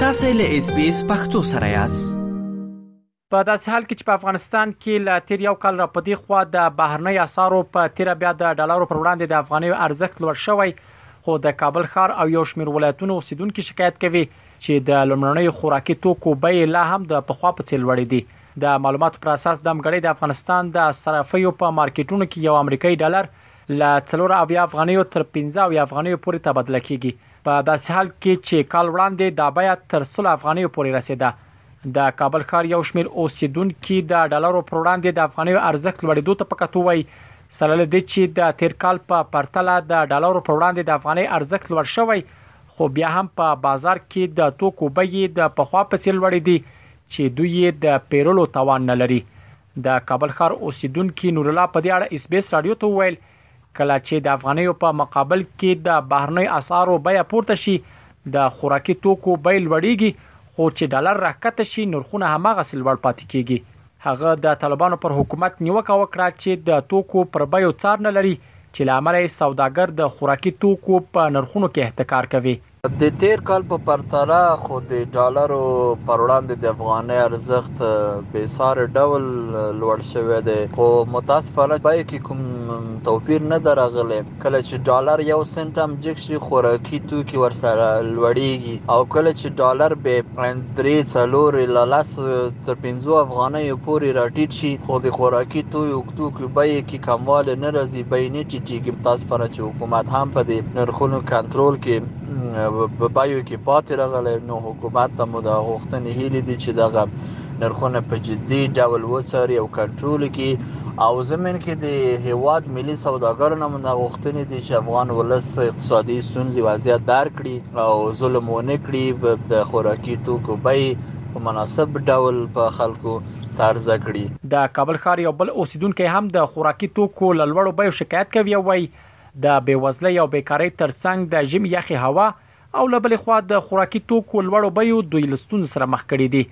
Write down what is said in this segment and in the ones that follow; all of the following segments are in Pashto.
تاسو له اس بي اس پختو سره یاست په داسې حال کې چې په افغانستان کې لا تیر یو کال را پدې خو د بهرنۍ اسارو په تیر بیا د ډالرو پر وړاندې د افغاني ارزښت لوړ شوی خو د کابل ښار او یو شمېر ولایتونو اوسیدونکو شکایت کوي چې د لمړنۍ خوراکي توکو بیې لا هم د پخوا په څیر لوړې دي د معلوماتو پر اساس د امګړې د افغانستان د صرافیو په مارکیټونو کې یو امریکایي ډالر له څلور اویا افغانیو تر پنځه اویا افغانیو پورې تبادله کېږي، په داسې حال کې چې کال وړاندې دا بیه تر سل افغانیو پورې رسېده. د کابل ښار یو شمېر اوسېدونکي د ډالرو پر وړاندې د افغانیو ارزښت لوړېدو ته په کتو وايي، سره له دې چې د تېر کال په پرتله د ډالرو پر وړاندې د افغانۍ ارزښت لوړ شوی، خو بیا هم په بازار کې د توکو بیې د پخوا په څېر لوړې دي چې دوی یې د پېرلو توان نه لري. د کابل ښار اوسیدونکي نورالله په دې اړه اس بي اس راډیو ته وویل، کله چې د افغانیو په مقابل کې د بهرنیو اسعارو بیه پورته شي، د خوراکي توکو بیې لوړېږي، خو چې ډالر راښکته شي، نرخونه هماغسې لوړ پاتې کېږي. هغه د طالبانو پر حکومت نیوکه وکړه چې د توکو پر بیو څار نه لري، چې له امله یې سوداګر د خوراکي توکو په نرخونو کې احتکار کوي. د تېر کال په پرتله خو د ډالرو پر وړاندې د افغانۍ ارزښت بې ساري ډول لوړ شوی دی خو متاسفانه بیې کې کوم توپیر نه ده راغلی کله چې ډالر یو سنټ هم جګ شي خوراکي توکي ورسره لوړیږي او کله چې ډالر به درې څلور له لس تر پنځو افغانیو پورې راټیټ شي خو د خوراکي توکو بیې کې کموالی نه راځي بیې نه ټیټیږي تاسو لپاره چې حکومت هم په دې نرخونو کنټرول کې په بایو کې پاتې راغلی نو حکومت ته مو د غوښتنې هیلې دي چې دغه نرخونه په جدي ډول وڅاري او کنټرول کړي او زمين کې د هیواد ملي سوداګرو نه مونږ غوښتنې دي چې افغان ولس اقتصادي ستونزې وضعیت درک کړي او ظلم ونه کړي د خوراکي توکو بیې په مناسب ډول په خلکو تعرضه کړي. د کابل ښار یو بل اوسېدونکی هم د خوراکي توکو له لوړو بیو شکایت کوي او وايي، د بېوزلۍ او بېکارۍ تر څنګ د ژمي یخې هوا او له بلې خوا د خوراکي توکو لوړو بیو دوی له ستونزو سره مخ کړي دي.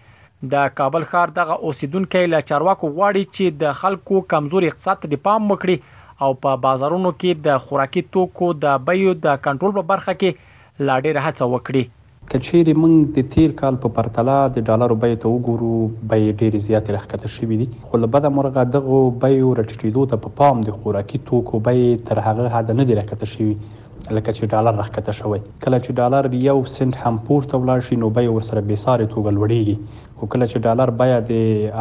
د کابل ښار دغه اوسېدونکی له چارواکو غواړي چې د خلکو کمزوري اقتصاد ته دې پام وکړي او په بازارونو کې د خوراکي توکو د بیو د کنټرول په برخه کې لا ډېره هڅه وکړي. که چېرې موږ د تېر کال په پرتله د ډالرو بیو ته وګورو، بیې ډېرې زیاتې راښکته شوې دي، خو له بده مرغه دغو بیو راټیټېدو ته په پام د خوراکي توکو بیې تر هغه حده نه دي راکښته شوي لکه چې ډالر راښکته شوی. کله چې ډالر یو سنټ هم پورته ولاړ شي نو بیې ورسره بې سارې توګه لوړېږي، خو کله چې ډالر بیه د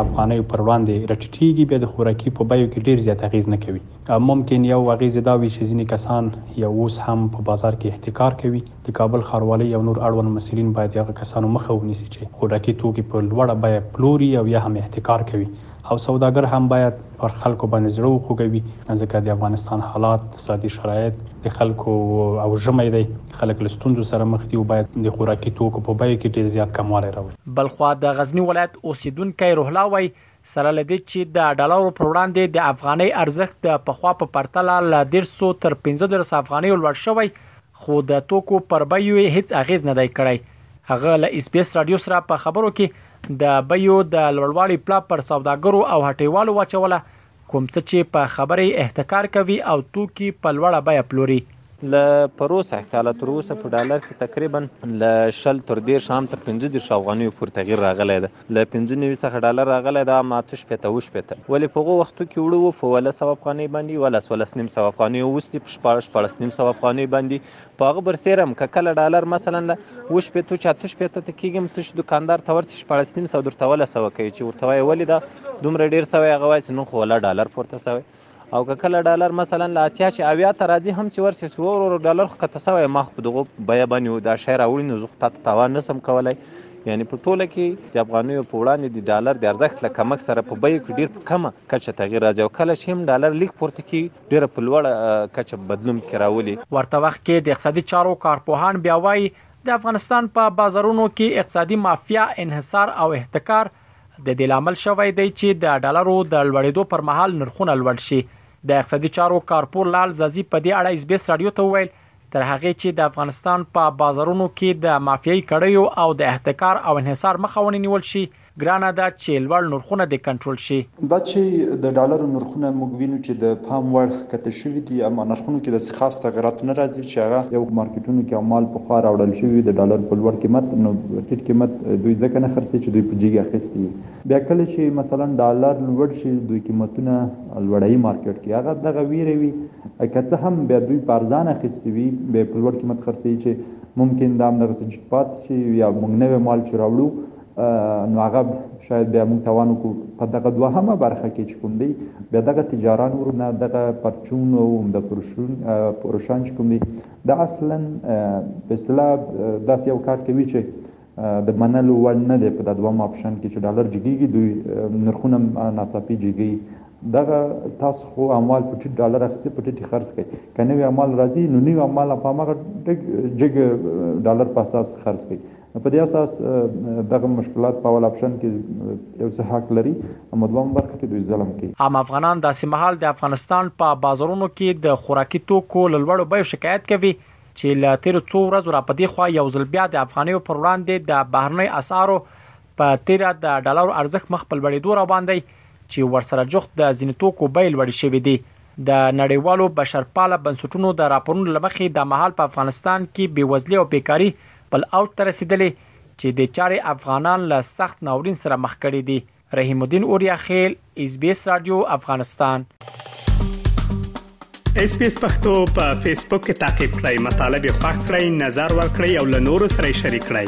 افغانیو پر وړاندې راټیټېږي بیا د خوراکي په بیو کې ډېر زیات اغېز نه کوي. ممکن یو اغیزې دا وي چې ځینې کسان یا اوس هم په بازار کې احتکار کوي، د کابل ښاروالۍ او نور اړوند مسئولین باید د هغه کسانو مخه ونیسي چې خوراکي توکي په لوړه بیه پلوري او یا هم احتکار کوي او سوداګر هم باید پر خلکو باندې زړه وخوږوي ځکه د افغانستان حالات، اقتصادي شرایط، د خلکو او ژمی دی، خلک له ستونزو سره مخ دي او باید د خوراکي توکو په بیو کې ډېر زیات کموالی راولي. بلخوا د غزني ولایت اوسېدونکی روح الله وايي، سره له دې چې د ډالرو پر وړاندې د افغانۍ ارزښت د پخوا په پرتله له دېرش سوه تر پنځه دېرش افغانیو لوړ شوی، خو د توکو پر بیو یې هېڅ اغېز نه دی کړی. هغه له ایس بي ایس راډیو سره په خبرو کې د بیو د لوړوالي پړه پر سوداګرو او هټیوالو واچوله، کوم څه چې په خبره یې احتکار کوي او توکي په لوړه بیه پلوري. له پروسږ کاله تر اوسه په ډالر کې تقریباً له شل تر دېرش عام تر پنځه دېرش افغانیو پورې تغیر راغلی دی. له پنځه نوي څخه ډالر راغلی دا هم اته شپېته اوه شپېته ولې په هغو وختو کې وړو و په اوولس سوه افغانۍ باندې یوولس ولس نیم سوه افغانۍ اوس دي په شپاړس شپاړس نیم سوه افغانۍ باندې په هغه برسېره هم که کله ډالر مثلا له اوه شپېتو چې اته شپېته ته کېږي هم تش دکاندار ته ورسي شپاړس نیم سوه درته ولس سوه کوي چې ورته وایې ولې دا دومره ډېر سوی هغه وایي چې نن خو ولا ډالر پورته سوی او که کله ډالر مثلا له اتیا چې اویا ته راځي هم چې ورسې سو ورور ډالر خو کته سوی ما خو په دغو بیه باندې دا شی راوړي نو زه خو تاته تاوان نه سم کولی یعنی په ټوله کې د افغانیو په وړاندې د ډالر د ارزښت له کمښت سره په بیو کې ډیر په کمه کچه تغیر راځي او کله چې هم ډالر لیک پورته کی ډیره په لوړه کچه بدلون کې راولي ورته وخت کې د اقتصادي چارو کارپوهان بیا وایي د افغانستان په بازارونو کې اقتصادي مافیا انحصار او احتکار د دې لامل شوی دی چې د ډالرو د لوړېدو پر مهال نرخونه لوړ شي د اقتصادي چارو کارپور لال زازي په دې اړه ایس بي ایس رادیو ته وویل تر هغې چې د افغانستان په بازارونو کې د مافیایي کړیو او د احتکار او انحصار مخه ونه نیول شي ګرانه ده چې لوړ نرخونه دې کنټرول شي. دا چې د ډالرو نرخونه موږ وینو چې د پام وړ ښکته شوي دي اما نرخونو کې د خاص تغیرات نه راځي چې هغه یو په مارکیټونو کې او مال پخوا راوړل شوي وي د ډالر په لوړ قیمت نو ټیټ قیمت دوی ځکه نه خرڅي چې دوی په جیګ اخیستي بیا کله چې مثلا ډالر لوړ شي دوی قیمتونه لوړوي مارکیټ کې هغه دغه ویره وي که څه هم بیا دوی په ارزان اخیستي وي بیا په لوړ قیمت خرڅي چې ممکن دا همدغسې جیګ پات شي یا موږ نوی مال چې راوړو نو هغه شاید بیا موږ توان وکړو په دغه دوهمه برخه کې چې کوم دی بیا دغه تجاران ورونه دغه پرچون او د پرشون پرشان چې کوم دی دا اصلا په اصطلاح داسې یو کار کوي چې د منلو وړ نه دی په د دوم آپشن کې چې ډالر جګیږي دوی نرخونه ناڅاپي جګي دغه تاسو خو اموال په ټیټ ډالر اخیستي په ټیټ خرڅ کړئ که نوی اموال راځي نو نوی اموال په هماغه جګ ډالر په اساس خرڅ کړئ نو په دې اساس دغه مشکلات په اول اپشن کې یو څه حق لري اما دوم برخه کې دوی ظلم کوي عام افغانان داسې مهال د افغانستان په بازارونو کې د خوراکي توکو له لوړو بیو شکایت کوي چې له تیرو څو ورځو را پدې خو یو ځل بیا د افغانیو پر وړاندې د بهرنۍ اسعارو په تیره د ډالرو ارزښت مخ په لوړېدو روان دی چې ورسره جوخت د ځینې توکو بیې لوړې شوې دي د نړیوالو بشرپاله بنسټونو د راپورونو لمخې دا مهال په افغانستان کې بیوزلي او بیکاري خپل اوج ته رسیدلې چې دې چارې افغانان له سخت ناورین سره مخ کړي دي. رحیم الدین اوریاخیل، ایس بي ایس راډیو، افغانستان. ایس بي ایس پښتو په فیسبوک کې تعقیب کړئ مطلب یې خوښ کړئ نظر ور کړئ او له نورو سره شریک کړئ.